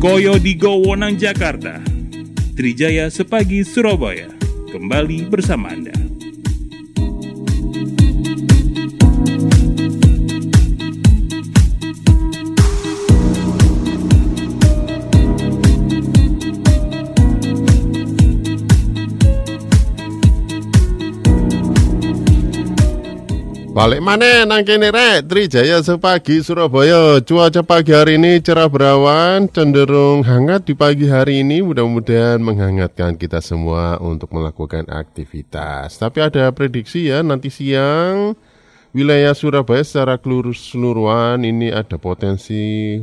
Koyo di Gowonang Jakarta, Trijaya Sepagi Surabaya, kembali bersama Balik mana nang kene rek. Trijaya sepagi Surabaya. Cuaca pagi hari ini cerah berawan Cenderung hangat di pagi hari ini. Mudah-mudahan menghangatkan kita semua Untuk melakukan aktivitas. Tapi ada prediksi ya Nanti siang Wilayah Surabaya secara keseluruhan Ini ada potensi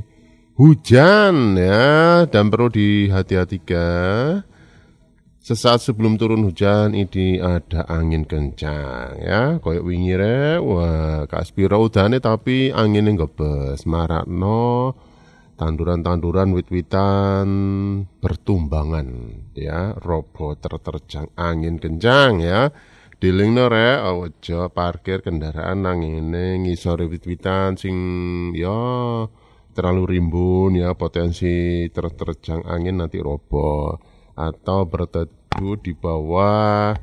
hujan ya Dan perlu dihati-hatikan Sesaat sebelum turun hujan ini ada angin kencang ya, koyok wingi rek, wah kaspira udane tapi anginnya ngebes, marakno tanduran-tanduran wit-witan bertumbangan ya, robo terterjang angin kencang ya. Dilingno rek, aja parkir kendaraan nang ngene ngisore wit-witan sing ya terlalu rimbun ya. Potensi terterjang angin nanti roboh atau berteduh di bawah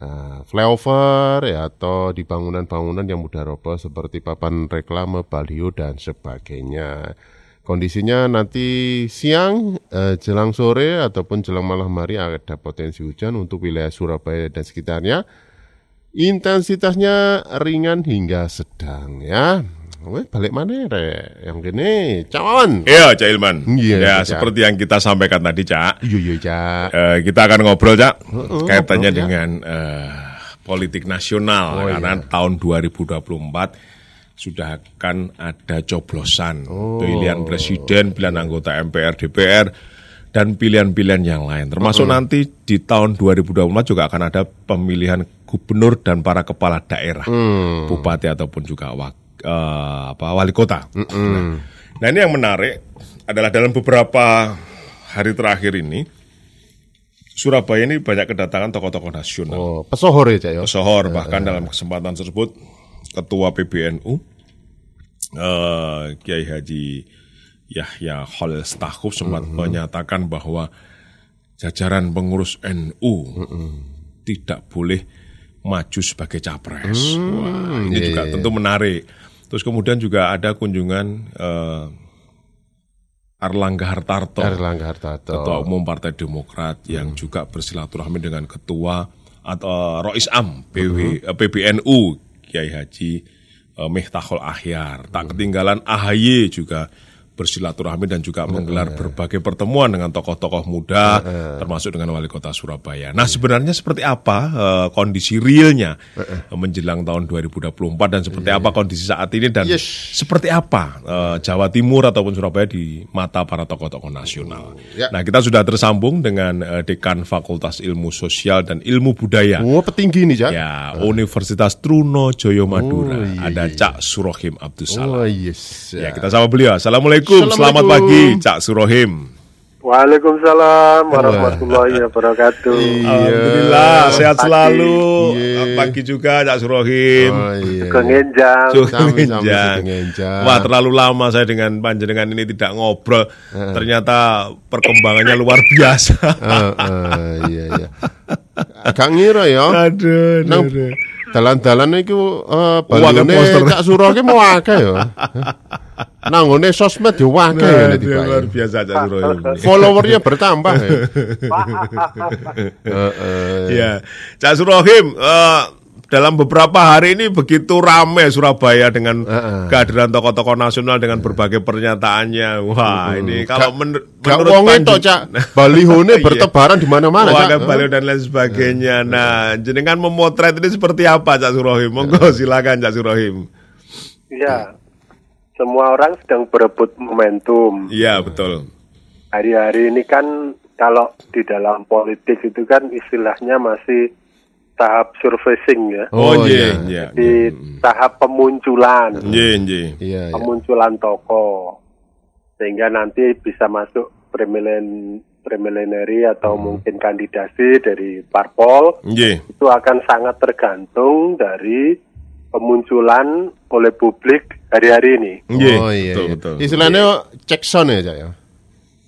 uh, flyover ya atau di bangunan-bangunan yang mudah roboh seperti papan reklame, baliho dan sebagainya. Kondisinya nanti siang, uh, jelang sore ataupun jelang malam hari ada potensi hujan untuk wilayah Surabaya dan sekitarnya. Intensitasnya ringan hingga sedang ya. Weh, balik mana re? Yang gini, cawan. Iya, Cak Ilman. Iya, ya, Cak. seperti yang kita sampaikan tadi, Cak. Iya iya cak. Eh, kita akan ngobrol, Cak, Heeh, kaitannya ngobrol, Cak. dengan eh, politik nasional Oh, karena iya. tahun 2024 sudah akan ada coblosan Oh. pilihan presiden, pilihan anggota MPR, DPR dan pilihan-pilihan yang lain. Termasuk nanti di tahun 2024 juga akan ada pemilihan gubernur dan para kepala daerah, Hmm. bupati ataupun juga wak- eh, apa wali kota. Nah, nah ini yang menarik adalah dalam beberapa hari terakhir ini Surabaya ini banyak kedatangan tokoh-tokoh nasional. Oh, pesohor ya cak ya. Pesohor bahkan dalam kesempatan tersebut Ketua PBNU eh, Kiai Haji Yahya Khalil Stakuf sempat menyatakan bahwa jajaran pengurus NU tidak boleh maju sebagai capres. Wah, ini juga tentu menarik. Terus kemudian juga ada kunjungan eh, Arlangga Hartarto. Erlangga Hartarto. Ketua Umum Partai Demokrat yang juga bersilaturahmi dengan Ketua atau Rois Am PW, eh, PBNU Kiai Haji eh, Miftahul Ahyar. Tak ketinggalan AHY juga bersilaturahmi dan juga menggelar berbagai pertemuan dengan tokoh-tokoh muda termasuk dengan wali kota Surabaya. Nah, sebenarnya seperti apa eh, kondisi realnya eh, menjelang tahun 2024 dan seperti apa kondisi saat ini dan Yes. seperti apa eh, Jawa Timur ataupun Surabaya di mata para tokoh-tokoh nasional. Ya. Nah, kita sudah tersambung dengan eh, Dekan Fakultas Ilmu Sosial dan Ilmu Budaya. Oh, petinggi nih cak. Ya, Universitas Trunojoyo Madura. Oh, iya, Ada iya. Cak Surohim Abdus Oh yes. Ya, kita sama beliau. Assalamualaikum. Selamat Assalamualaikum. pagi, Cak Surohim. Waalaikumsalam warahmatullahi wabarakatuh. Iya. Alhamdulillah, sehat Pagi. selalu. Iya. Pagi juga, Cak Surohim. Oh iya. Kengenjang. Wah terlalu lama saya dengan panjenengan ini tidak ngobrol. Ternyata perkembangannya luar biasa. Eh, eh, iya iya. Agak ngira ya. aduh, Nang aduh. Dalan-dalan eh ada balone poster. Cak Suro ki mau akeh ya. Nang ngone sosmed yo akeh ya Aduh, tiba luar biasa Cak Surohim. Followernya bertambah ya. Eh, eh. Ya, Cak Surohim, eh, dalam beberapa hari ini begitu ramai Surabaya dengan kehadiran tokoh-tokoh nasional dengan berbagai pernyataannya. Wah, ini kalau men- Gak menurut wong itu cak balihone Iya. bertebaran di mana-mana Wah, Cak. baliho dan lain sebagainya. Nah, jenengan memotret ini seperti apa, Cak Surohim? Monggo silakan, Cak Surohim. Ya, semua orang sedang berebut momentum. Iya, betul. Hari-hari ini kan kalau di dalam politik itu kan istilahnya masih tahap surfacing ya. Oh, Oh, iya, iya. iya. Di tahap pemunculan, Iya, iya. Iya, iya. pemunculan tokoh. Sehingga nanti bisa masuk premillen preliminary atau mungkin kandidasi dari parpol Iya. itu akan sangat tergantung dari pemunculan oleh publik hari-hari ini. Iya, Oh iya. betul, iya. betul. Istilahnya cek sound ya, Cak ya.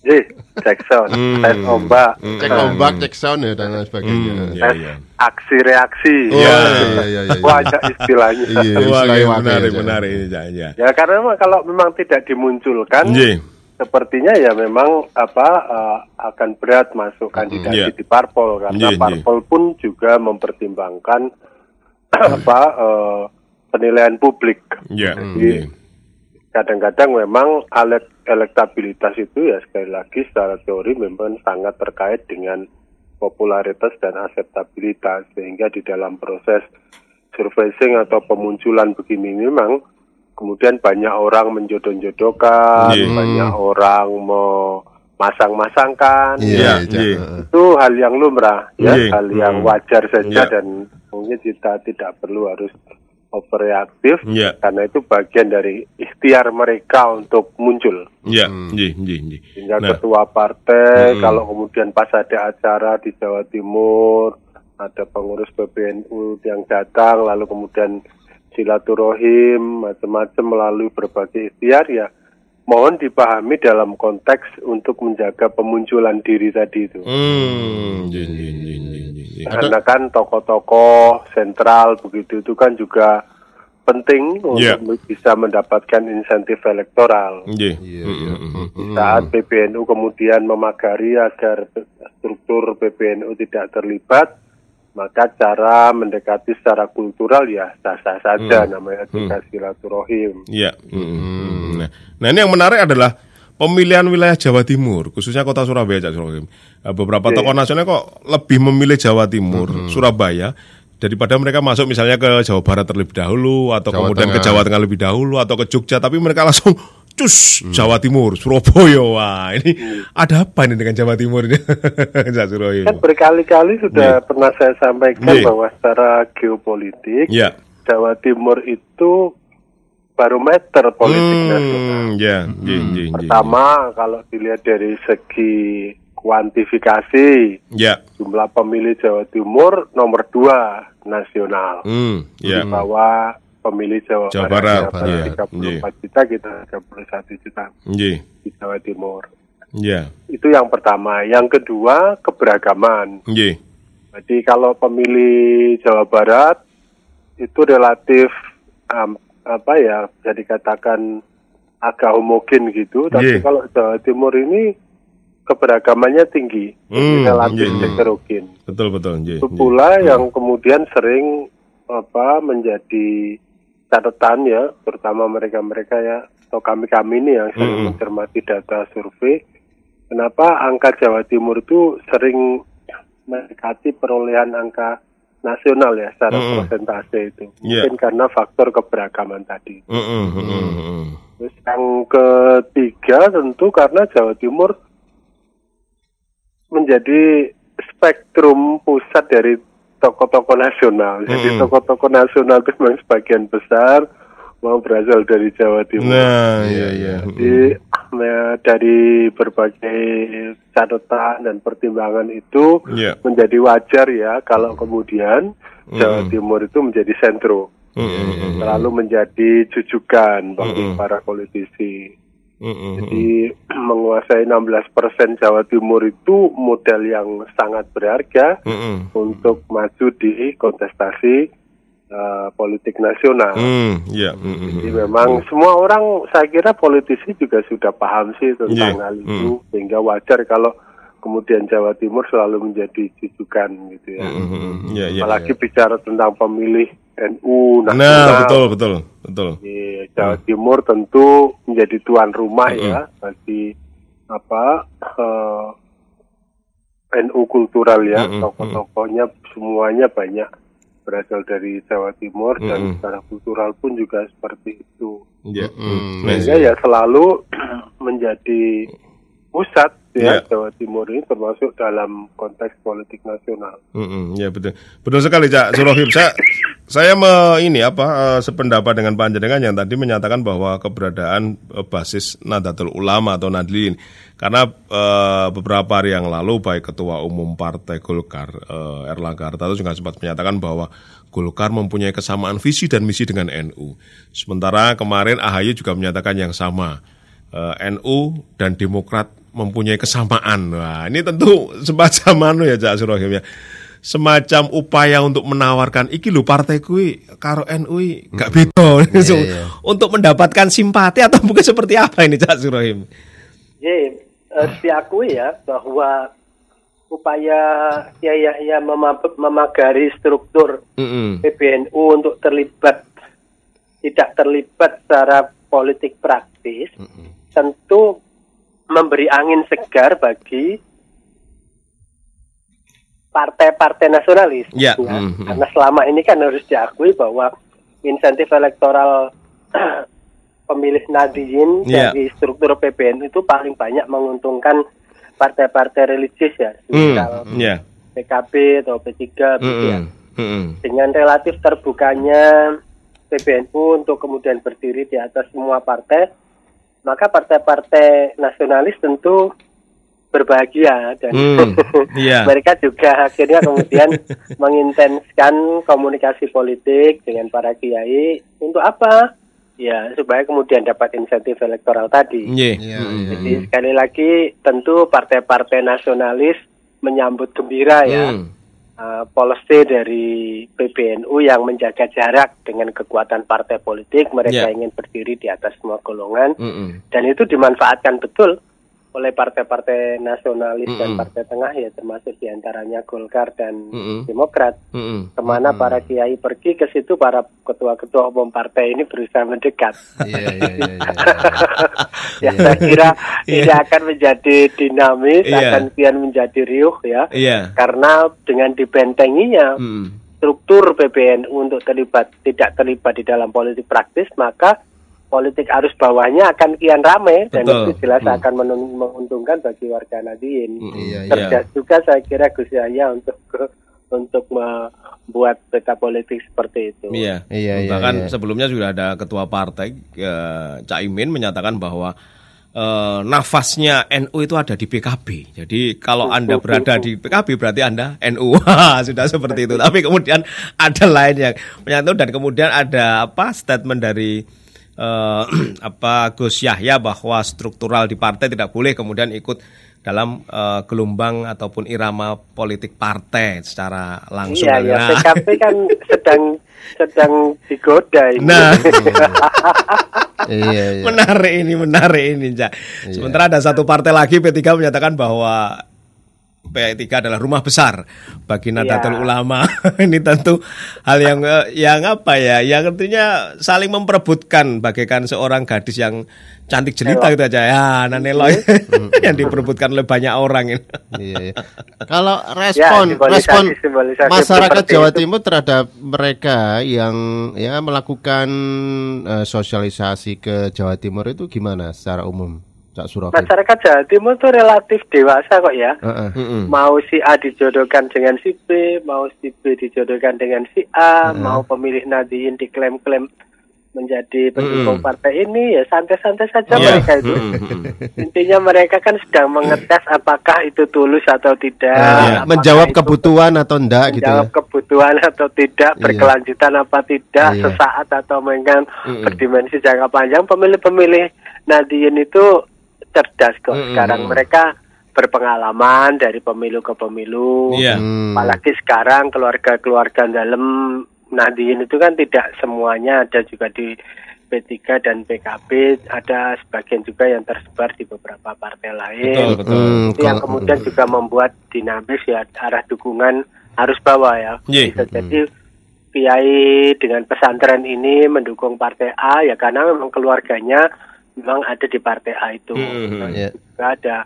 J, Jackson, tes ombak, Cek ombak, cek sound ya dan lain sebagainya. Hmm, ya, tes ya. aksi reaksi. Oh, Iya. iya, iya, iya, iya. Banyak istilahnya. Iya, Wah, istilah iya, yang menarik, menarik ini, ya, ya. Ya karena kalau memang tidak dimunculkan, Nggih. sepertinya ya memang apa eh, akan berat masuk kandidasi Iya. di parpol karena Iya, iya. parpol pun juga mempertimbangkan apa eh, penilaian publik. Ya, Jadi nggih. kadang-kadang memang alet elektabilitas itu ya sekali lagi secara teori memang sangat terkait dengan popularitas dan akseptabilitas sehingga di dalam proses surfacing atau pemunculan begini memang kemudian banyak orang menjodoh-jodohkan, Iya. banyak orang mau masang-masangkan Iya, Iya, Cak. iya. Heeh. itu hal yang lumrah ya Iya. hal yang Hmm. wajar saja Iya. dan mungkin kita tidak perlu harus overreaktif Iya. karena itu bagian dari ikhtiar mereka untuk muncul Ya, nggih, nggih, nggih. sehingga Nah, ketua partai Hmm. kalau kemudian pas ada acara di Jawa Timur ada pengurus PBNU yang datang lalu kemudian silaturahim macam-macam melalui berbagai ikhtiar ya mohon dipahami dalam konteks untuk menjaga pemunculan diri tadi itu Hmm, nggih, nggih, nggih, nggih, nggih. karena kan tokoh-tokoh sentral begitu itu kan juga penting Iya. untuk bisa mendapatkan insentif elektoral. Nggih. Iya, Mm, iya. mm, mm, mm. Saat PBNU kemudian memagari agar struktur PBNU tidak terlibat, maka cara mendekati secara kultural ya sah-sah saja namanya juga silaturahim. Iya. mm, mm. Nah, nah ini yang menarik adalah pemilihan wilayah Jawa Timur, khususnya kota Surabaya, Cak Surahim. Eh, Beberapa tokoh nasional kok lebih memilih Jawa Timur, Surabaya daripada mereka masuk misalnya ke Jawa Barat terlebih dahulu atau Jawa kemudian ke Tengah. Jawa Tengah lebih dahulu atau ke Jogja, tapi mereka langsung cus Jawa Timur, Surabaya. Wah, ini ada apa ini dengan Jawa Timur ini? Cak Surahim. Kan berkali-kali sudah pernah saya sampaikan Iya. bahwa secara geopolitik Ya. Jawa Timur itu barometer politik nasional. Hmm, ya, nggih, nggih, nggih. Pertama, kalau dilihat dari segi kuantifikasi, Ya. jumlah pemilih Jawa Timur nomor dua nasional. Hmm, ya. Di bawah pemilih Jawa, Jawa Barat, Barat, iya, 34 juta, kita 31 juta Nggih. di Jawa Timur. Ya. Itu yang pertama. Yang kedua, keberagaman. Nggih. Jadi kalau pemilih Jawa Barat itu relatif um, apa ya bisa dikatakan agak homogen gitu, tapi Iya. kalau Jawa Timur ini keberagamannya tinggi, Hmm, relatif iya, iya. heterogen. Betul betul nggih. Itu nggih. pula yang kemudian sering apa menjadi catatan ya, terutama mereka-mereka ya atau kami-kami ini yang sering Mm-mm. mencermati data survei. Kenapa angka Jawa Timur itu sering mendekati perolehan angka nasional ya secara Mm-mm. persentase itu? Iya. Mungkin karena faktor keberagaman tadi. Mm-mm, mm-mm, mm-mm. Terus yang ketiga tentu karena Jawa Timur menjadi spektrum pusat dari tokoh-tokoh nasional. Jadi Mm. tokoh-tokoh nasional itu memang sebagian besar mau berasal dari Jawa Timur. Nah, iya iya. Jadi dari berbagai catatan dan pertimbangan itu Iya. menjadi wajar ya kalau kemudian Jawa Mm. Timur itu menjadi sentrum Mm-mm, selalu menjadi jujukan bagi Mm-mm. para politisi. mm-mm, Jadi menguasai 16% Jawa Timur itu modal yang sangat berharga mm-mm. untuk maju di kontestasi eh, politik nasional. Mm, Iya. mm-mm, Jadi memang semua orang saya kira politisi juga sudah paham sih tentang Iya. hal itu sehingga wajar kalau kemudian Jawa Timur selalu menjadi jujukan gitu ya. mm-mm. Iya iya. Apalagi bicara tentang pemilih NU Nah, nasional. betul betul betul. di Jawa Timur tentu menjadi tuan rumah ya bagi apa eh, NU kultural ya Mm-mm, tokoh-tokohnya semuanya banyak berasal dari Jawa Timur dan Mm-mm. secara kultural pun juga seperti itu Iya. Mm. Nah, sehingga ya selalu menjadi pusat ya Iya. Jawa Timur ini termasuk dalam konteks politik nasional. Mm-mm, ya betul. Betul sekali Cak Surohim. Saya saya me, ini apa eh, sependapat dengan panjenengan yang tadi menyatakan bahwa keberadaan eh, basis Nahdlatul Ulama atau Nadlin karena eh, beberapa hari yang lalu baik ketua umum Partai Golkar eh, Erlangga Hartarto juga sempat menyatakan bahwa Golkar mempunyai kesamaan visi dan misi dengan NU. Sementara kemarin AHY juga menyatakan yang sama. Eh, NU dan Demokrat mempunyai kesamaan. Wah, ini tentu semacam anu ya Cak Surahim ya. Semacam upaya untuk menawarkan iki lho partai kui karo NU gak beda. So, iya. Untuk mendapatkan simpati atau mungkin seperti apa ini Cak Surahim? Ya, eh, diakui ya bahwa upaya ya ya ya memagari struktur Mm-mm. PBNU untuk terlibat tidak terlibat secara politik praktis tentu memberi angin segar bagi partai-partai nasionalis Ya, ya. mhm. karena selama ini kan harus diakui bahwa insentif elektoral pemilih Nadiyin Ya. dari struktur PBNU itu paling banyak menguntungkan partai-partai religius ya, misal Mm, ya. PKB atau P3 gitu ya. Mm-mm. Mm-mm. Dengan relatif terbukanya PBNU untuk kemudian berdiri di atas semua partai, maka partai-partai nasionalis tentu berbahagia dan Hmm, iya. mereka juga akhirnya kemudian mengintenskan komunikasi politik dengan para kiai untuk apa? Ya, supaya kemudian dapat insentif elektoral tadi. Iya. Iya, Jadi sekali lagi tentu partai-partai nasionalis menyambut gembira ya Hmm. Uh, policy dari PBNU yang menjaga jarak dengan kekuatan partai politik. Mereka Ya. ingin berdiri di atas semua golongan Mm-mm. dan itu dimanfaatkan betul oleh partai-partai nasionalis dan Mm-mm. partai tengah ya termasuk di antaranya Golkar dan Mm-mm. Demokrat. Mm-mm. Ke mana para kiai pergi ke situ para ketua-ketua umum partai ini berusaha mendekat. Ya saya kira ini akan menjadi dinamis, Iya. akan kian menjadi riuh ya. Iya. Karena dengan dibentenginya Mm. struktur PBNU untuk terlibat tidak terlibat di dalam politik praktis, maka politik arus bawahnya akan kian ramai dan itu jelas Hmm. akan menguntungkan bagi warga Nadiyin. Iya, iya. Cerdas juga saya kira Gus Yahya untuk untuk membuat peta politik seperti itu. Iya. Iya, iya, Bahkan iya. sebelumnya sudah ada ketua partai eh, Caimin menyatakan bahwa eh, nafasnya NU itu ada di PKB. Jadi kalau Anda berada di PKB berarti Anda NU. sudah seperti itu. Tapi kemudian ada lain yang menyatu dan kemudian ada apa statement dari eh, apa Gus Yahya bahwa struktural di partai tidak boleh kemudian ikut dalam eh, gelombang ataupun irama politik partai secara langsung. Iya, ya. Nah, PKB kan sedang sedang digoda ini. Nah. Iya, iya. Menarik ini, menarik ini, Cak. Sementara ada satu partai lagi P3 menyatakan bahwa P3 adalah rumah besar bagi Nahdlatul Iya. Ulama. ini tentu hal yang eh, yang apa ya? Yang tentunya saling memperebutkan bagaikan seorang gadis yang cantik jelita gitu aja ya, Nanelo yang diperebutkan oleh banyak orang ini. Iya, iya. Kalau respon Ya, simbolisasi- respon simbolisasi masyarakat Jawa itu. Timur terhadap mereka yang ya melakukan eh, sosialisasi ke Jawa Timur itu gimana secara umum, Cak Surafin? Masyarakat Jawa Timur tuh relatif dewasa kok ya. Heeh. Mm-mm. Mau si A dijodohkan dengan si B, mau si B dijodohkan dengan si A, mau pemilih Nadiyin diklaim-klaim menjadi pendukung partai ini ya santai-santai saja Iya. mereka itu. Intinya mereka kan sedang mengetes apakah itu tulus atau tidak. Eh, apakah menjawab itu kebutuhan atau enggak gitu menjawab ya. kebutuhan atau tidak, Iya. berkelanjutan apa tidak, Iya. sesaat atau mengkan Mm-mm. berdimensi jangka panjang. Pemilih-pemilih Nadiyin itu cerdas kok. Mm-mm. Sekarang mereka berpengalaman dari pemilu ke pemilu. Iya. Hmm. Apalagi sekarang keluarga-keluarga dalam Nadiyin itu kan tidak semuanya ada juga di P3 dan PKB, ada sebagian juga yang tersebar di beberapa partai lain. Betul, betul. Hmm, Itu yang kalau- kemudian juga membuat dinamis ya arah dukungan harus bawah ya. Iya. Bisa jadi kiai dengan pesantren ini mendukung partai A ya karena memang keluarganya memang ada di partai A itu. Mhm. Nah, Iya. juga ada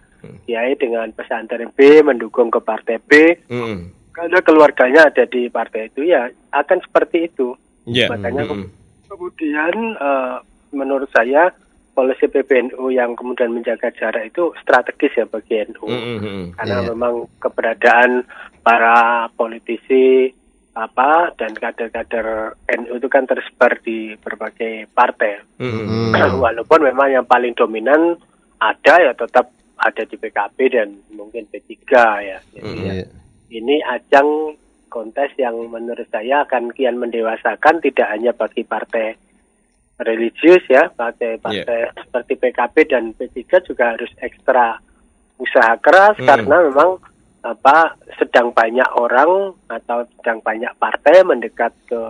kiai dengan pesantren B mendukung ke partai B Mm-mm. karena keluarganya ada di partai itu ya akan seperti itu. Iya. Makanya Mm-mm. kemudian eh, menurut saya polisi PBNU yang kemudian menjaga jarak itu strategis ya bagi NU. Mm-mm. Karena Iya. memang keberadaan para politisi apa dan kader-kader NU itu kan tersebar di berbagai partai. Mm-mm. Hmm. Walaupun memang yang paling dominan ada ya tetap ada di PKB dan mungkin P3 ya. Jadi ya, Iya. ini ajang kontes yang menurut saya akan kian mendewasakan tidak hanya bagi partai religius ya, partai-partai seperti PKB dan P3 juga harus ekstra usaha keras karena memang apa sedang banyak orang atau sedang banyak partai mendekat ke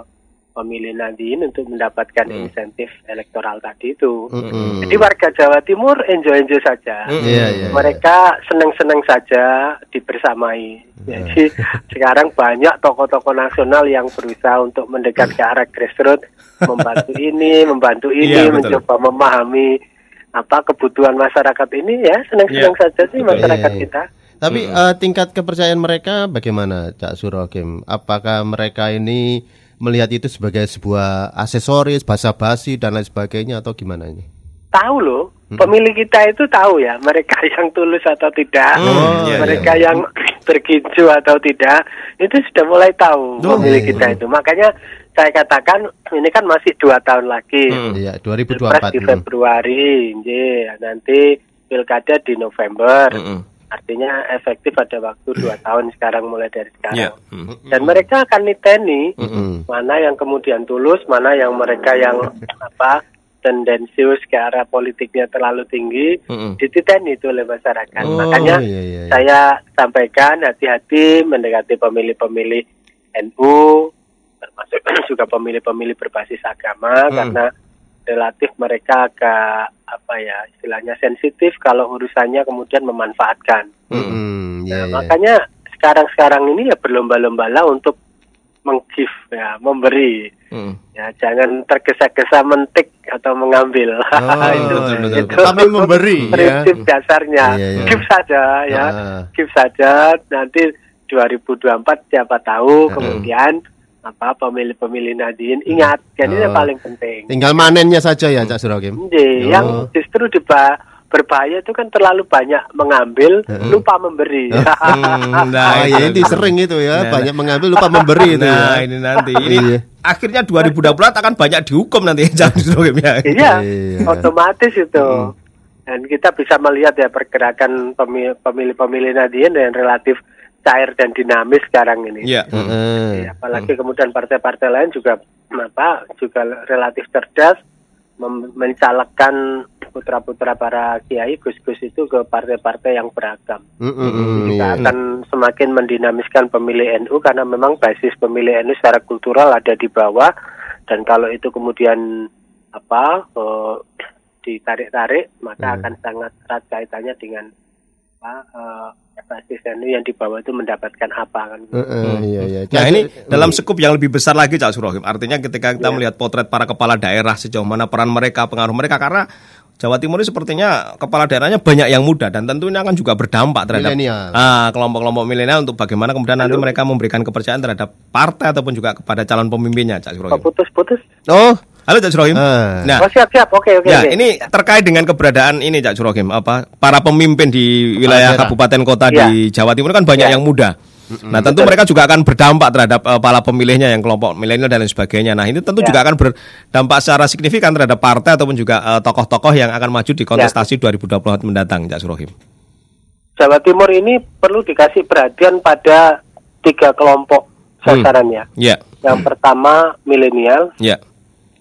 pemilih Nadine untuk mendapatkan insentif elektoral tadi itu. Mm-mm. Jadi warga Jawa Timur enjoy-enjoy saja. Iya, iya. Mereka senang-senang saja dibersamai. Jadi sekarang banyak tokoh-tokoh nasional yang berusaha untuk mendekat ke arah grassroots, membantu ini, membantu ini, Iya, betul. mencoba memahami apa kebutuhan masyarakat ini ya senang-senang Iya, saja sih masyarakat Iya, iya. kita. Tapi eh, tingkat kepercayaan mereka bagaimana, Cak Surokim? Apakah mereka ini melihat itu sebagai sebuah aksesoris, basa-basi dan lain sebagainya atau gimana ini? Tahu loh, pemilih kita itu tahu ya mereka yang tulus atau tidak, Oh, iya, mereka yang berginju atau tidak, itu sudah mulai tahu Oh, pemilih iya, kita iya. itu. Makanya saya katakan ini kan masih dua tahun lagi. Iya, Pilpres 2024. di hmm. Februari, nggih. nanti pilkada di November. Artinya efektif ada waktu dua tahun sekarang mulai dari sekarang. Dan mereka akan niteni Mm-mm. mana yang kemudian tulus, mana yang mereka yang apa tendensius ke arah politiknya terlalu tinggi, Mm-mm. dititeni itu oleh masyarakat. Oh, Makanya iya, iya, iya. saya sampaikan hati-hati mendekati pemilih-pemilih NU, termasuk juga pemilih-pemilih berbasis agama, Hmm. karena relatif mereka agak apa ya istilahnya sensitif kalau urusannya kemudian memanfaatkan. Mm-mm, iya, Nah, iya. makanya sekarang-sekarang ini ya berlomba-lombalah untuk menggive ya, memberi. Mm. Ya, jangan tergesa-gesa mentik atau mengambil. Oh, itu betul, betul, itu. Tapi memberi, ya. prinsip dasarnya. Iya, iya. Give saja ya. Ah. Give saja nanti 2024 siapa tahu kemudian apa pemilih-pemilih Nadine ingat kan ini yang Oh. paling penting. Tinggal manennya saja ya, Cak Surokim. Nggih, Oh. yang justru diba berbahaya itu kan terlalu banyak mengambil, lupa memberi. Hmm, Ah, nah, ya ini sering itu ya, Nah, banyak mengambil lupa memberi itu Nah, ya. ini nanti ini Iya. akhirnya 2024 akan banyak dihukum nanti jangan Surokim ya. Iya, Iya. otomatis itu. Dan kita bisa melihat ya pergerakan pemi- pemilih-pemilih Nadine yang relatif cair dan dinamis sekarang ini. Iya. Heeh. Ya, apalagi kemudian partai-partai lain juga apa juga relatif cerdas mencalekkan putra-putra para kiai gus-gus itu ke partai-partai yang beragam. Mm-mm, Kita iya. akan semakin mendinamiskan pemilih NU karena memang basis pemilih NU secara kultural ada di bawah dan kalau itu kemudian apa eh, ditarik-tarik maka Hmm. akan sangat erat kaitannya dengan apa eh, basis NU yang di bawah itu mendapatkan apa kan. Heeh, iya, iya. Nah Jadi- ini dalam skup yang lebih besar lagi Cak Surohim. Artinya ketika kita Iya. melihat potret para kepala daerah sejauh mana peran mereka, pengaruh mereka karena Jawa Timur ini sepertinya kepala daerahnya banyak yang muda dan tentu ini akan juga berdampak terhadap Milenial. ah, kelompok-kelompok milenial untuk bagaimana kemudian nanti mereka memberikan kepercayaan terhadap partai ataupun juga kepada calon pemimpinnya Cak Surohim. putus-putus? Oh, Halo Cak Surohim. Ah. Nah, Oh siap-siap, oke oke. Ya, oke. ini terkait dengan keberadaan ini Cak Surokim, apa para pemimpin di wilayah daerah. kabupaten kota Ya. di Jawa Timur kan banyak Ya. yang muda. Nah, tentu mereka juga akan berdampak terhadap eh, para pemilihnya yang kelompok milenial dan lain sebagainya. Nah, ini tentu Ya. juga akan berdampak secara signifikan terhadap partai ataupun juga eh, tokoh-tokoh yang akan maju di kontestasi 2024 mendatang, Cak Surohim. Jawa Timur ini perlu dikasih perhatian pada tiga kelompok sasarannya. Ya, Yang pertama milenial, ya.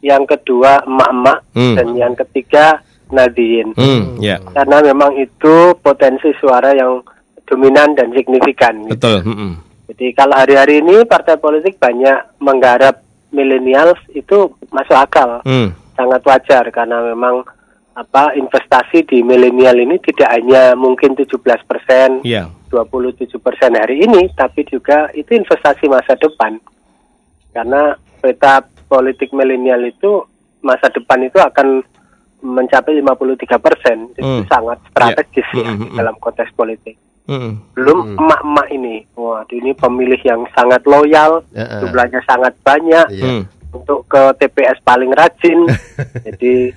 Yang kedua emak-emak, Hmm. dan yang ketiga Nadiyin. Hmm, ya. Karena memang itu potensi suara yang dominan dan signifikan. gitu. Betul, mm-mm. Jadi kalau hari-hari ini partai politik banyak menggarap milenials itu masuk akal, Hmm. sangat wajar karena memang apa investasi di milenial ini tidak hanya mungkin 17 persen, Iya. 27 persen hari ini, tapi juga itu investasi masa depan. Karena peta politik milenial itu masa depan itu akan mencapai 53 persen, itu Hmm. sangat strategis Iya. ya Hmm, hmm, hmm. dalam konteks politik. Mm-mm. Belum emak-emak ini, waduh ini pemilih yang sangat loyal, Ya, eh. jumlahnya sangat banyak. Hmm. untuk ke TPS paling rajin. Jadi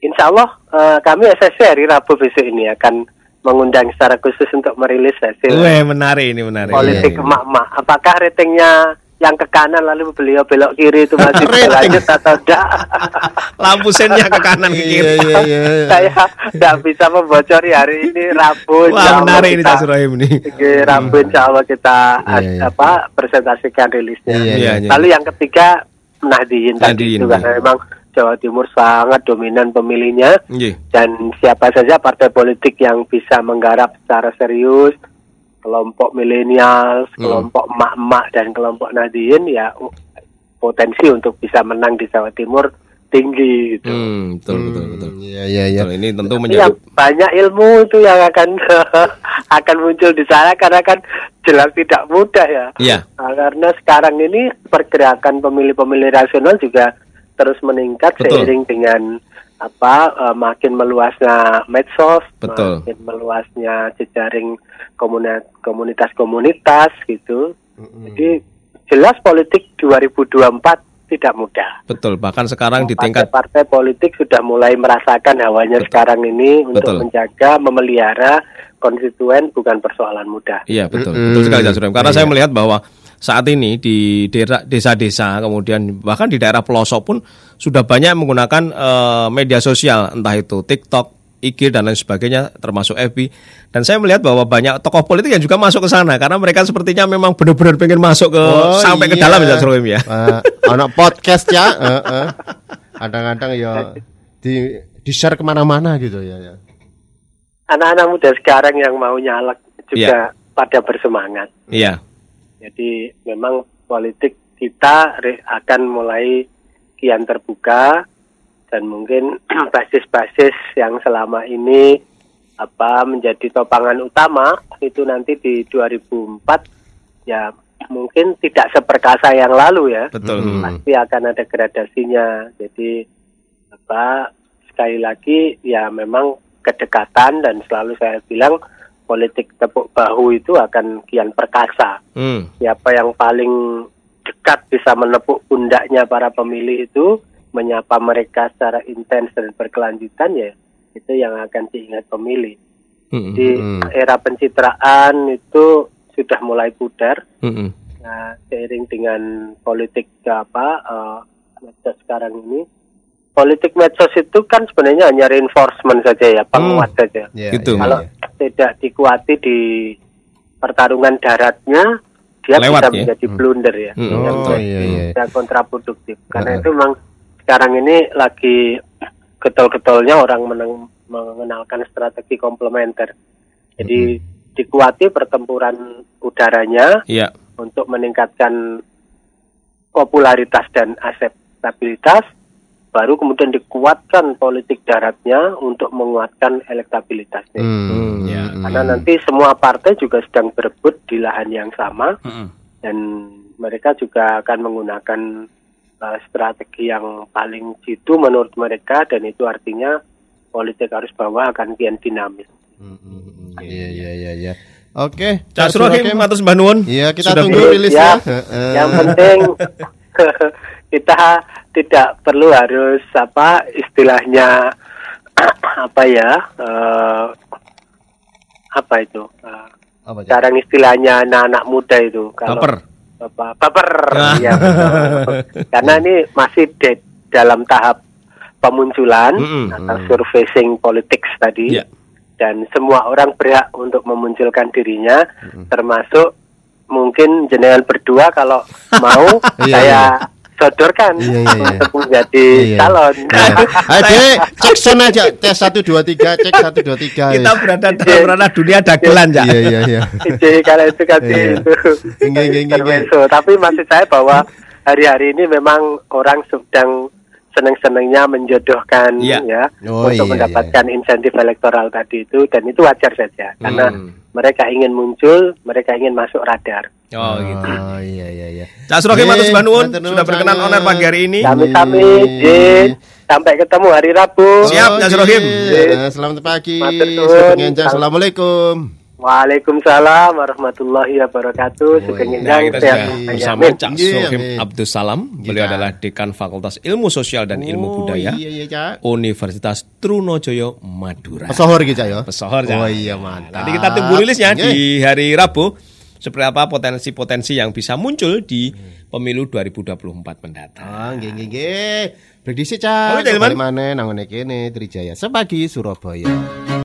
insya Allah eh, kami SSC hari Rabu besok ini akan mengundang secara khusus untuk merilis hasil Weh, menarik ini menarik. politik Iya, iya. emak-emak. Apakah ratingnya yang ke kanan lalu beliau belok kiri itu masih lanjut atau tidak? Lampu sennya ke kanan ke kiri. Iya, iya, iya. Saya tidak bisa membocori hari ini Rabu. Wah, menarik ini ini. Oke, Rabu insya Allah kita Iya, iya. apa presentasikan rilisnya. Iya, iya. Lalu yang ketiga Nahdiyin tadi itu karena iya. memang Jawa Timur sangat dominan pemilihnya Nggih. dan siapa saja partai politik yang bisa menggarap secara serius kelompok milenial, kelompok emak-emak dan kelompok Nadiyin ya potensi untuk bisa menang di Jawa Timur tinggi gitu. Hmm, betul betul betul. Iya iya iya. Betul, ini tentu menjadi banyak ilmu itu yang akan akan muncul di sana karena kan jelas tidak mudah ya. Iya. Nah, karena sekarang ini pergerakan pemilih-pemilih rasional juga terus meningkat Betul. seiring dengan apa eh, makin meluasnya medsos, Betul. makin meluasnya jejaring komuni- komunitas-komunitas gitu. Jadi jelas politik 2024 tidak mudah. betul. Bahkan sekarang di tingkat Partai-partai politik sudah mulai merasakan hawanya sekarang ini untuk Betul. menjaga, memelihara konstituen bukan persoalan mudah. Iya betul, Mm-mm. betul sekali Surem. Karena saya Iya. melihat bahwa saat ini di daerah desa-desa kemudian bahkan di daerah pelosok pun sudah banyak menggunakan eh, media sosial entah itu TikTok, IG dan lain sebagainya termasuk FB dan saya melihat bahwa banyak tokoh politik yang juga masuk ke sana karena mereka sepertinya memang benar-benar pengen masuk ke Oh, sampai ke iya. dalam ya Cak Surem ya. Anak podcast ya. eh, eh. Kadang-kadang ya di di share ke mana-mana gitu ya. ya. Anak-anak muda sekarang yang mau nyalek juga pada bersemangat. Iya. Jadi memang politik kita akan mulai kian terbuka dan mungkin basis-basis yang selama ini apa menjadi topangan utama itu nanti di 2004 ya mungkin tidak seperkasa yang lalu ya. Betul. Hmm. Pasti akan ada gradasinya. Jadi apa sekali lagi ya memang kedekatan dan selalu saya bilang politik tepuk bahu itu akan kian perkasa Hmm. siapa yang paling dekat bisa menepuk pundaknya para pemilih itu, menyapa mereka secara intens dan berkelanjutan ya, itu yang akan diingat pemilih. Hmm. Di Hmm. era pencitraan itu sudah mulai pudar. Hmm. Nah, seiring dengan politik apa eh, medsos sekarang ini, politik medsos itu kan sebenarnya hanya reinforcement saja ya, penguat saja. Ya, Gitu. ya, Kalau ya. Tidak dikuati di pertarungan daratnya, dia Lewat bisa ya? menjadi blunder ya. Hmm. Yang Oh iya iya. bisa kontraproduktif. Karena Heeh. itu memang sekarang ini lagi getol-getolnya orang meneng- mengenalkan strategi komplementer. Jadi dikuati pertempuran udaranya Iya. untuk meningkatkan popularitas dan akseptabilitas, baru kemudian dikuatkan politik daratnya untuk menguatkan elektabilitasnya. Hmm, ya. Karena nanti semua partai juga sedang berebut di lahan yang sama Hmm. dan mereka juga akan menggunakan uh, strategi yang paling jitu menurut mereka dan itu artinya politik arus bawah akan kian dinamis. Hmm, hmm, hmm. Iya iya iya iya. Oke, Cak Cak Surahim, Surahim. atas Mbak Nuwun. Iya, kita Sudah tunggu rilisnya. Ya, Heeh. yang penting kita tidak perlu harus apa istilahnya apa ya eh, apa itu eh, apa Cak? sekarang istilahnya anak-anak muda itu kalau Baper. apa baper ya, karena ini masih di dalam tahap pemunculan Mm-mm. atau surfacing politics tadi Iya. dan semua orang berhak untuk memunculkan dirinya termasuk mungkin jenengan berdua kalau mau Iya, saya sodorkan Iya, iya, iya. untuk menjadi Iya, iya. calon Ayo, Dek, cek sono aja. Tes 1 2 3, cek 1 2 3. Kita berada dalam ranah dunia dagelan, Cak. Iya iya iya. Jadi kalau itu kan Iya. itu. Tapi maksud saya bahwa hari-hari ini memang orang sedang seneng-senengnya menjodohkan Iya. ya Oh, untuk iya, mendapatkan insentif elektoral tadi itu dan itu wajar saja karena Hmm. mereka ingin muncul, mereka ingin masuk radar. Oh, gitu. Oh iya iya iya. Cak Nuwun matur nuwun sudah berkenan air pagi hari ini. Kami-kami, Iya. Jin, sampai ketemu hari Rabu. Siap, Cak Surahim. Iya, Selamat pagi. Assalamualaikum. Waalaikumsalam warahmatullahi wabarakatuh. Sugeng semuanya. bersama. Cak Iya, Sohim. Abdus Salam. Beliau Kita. adalah Dekan Fakultas Ilmu Sosial dan Ilmu Oh, Budaya Iya iya. Universitas Trunojoyo Madura. Pesohor gitu, Cak ya. Pesohor, Cak. Oh iya, mantap. Nanti kita tunggu rilisnya di hari Rabu. Seperti apa potensi-potensi yang bisa muncul di pemilu 2024 mendatang. Ah, nggih nggih nggih. Prediksi Cak. Oke, teman-teman. Kembali maneh nang ngene kene Trijaya Sepagi Surabaya.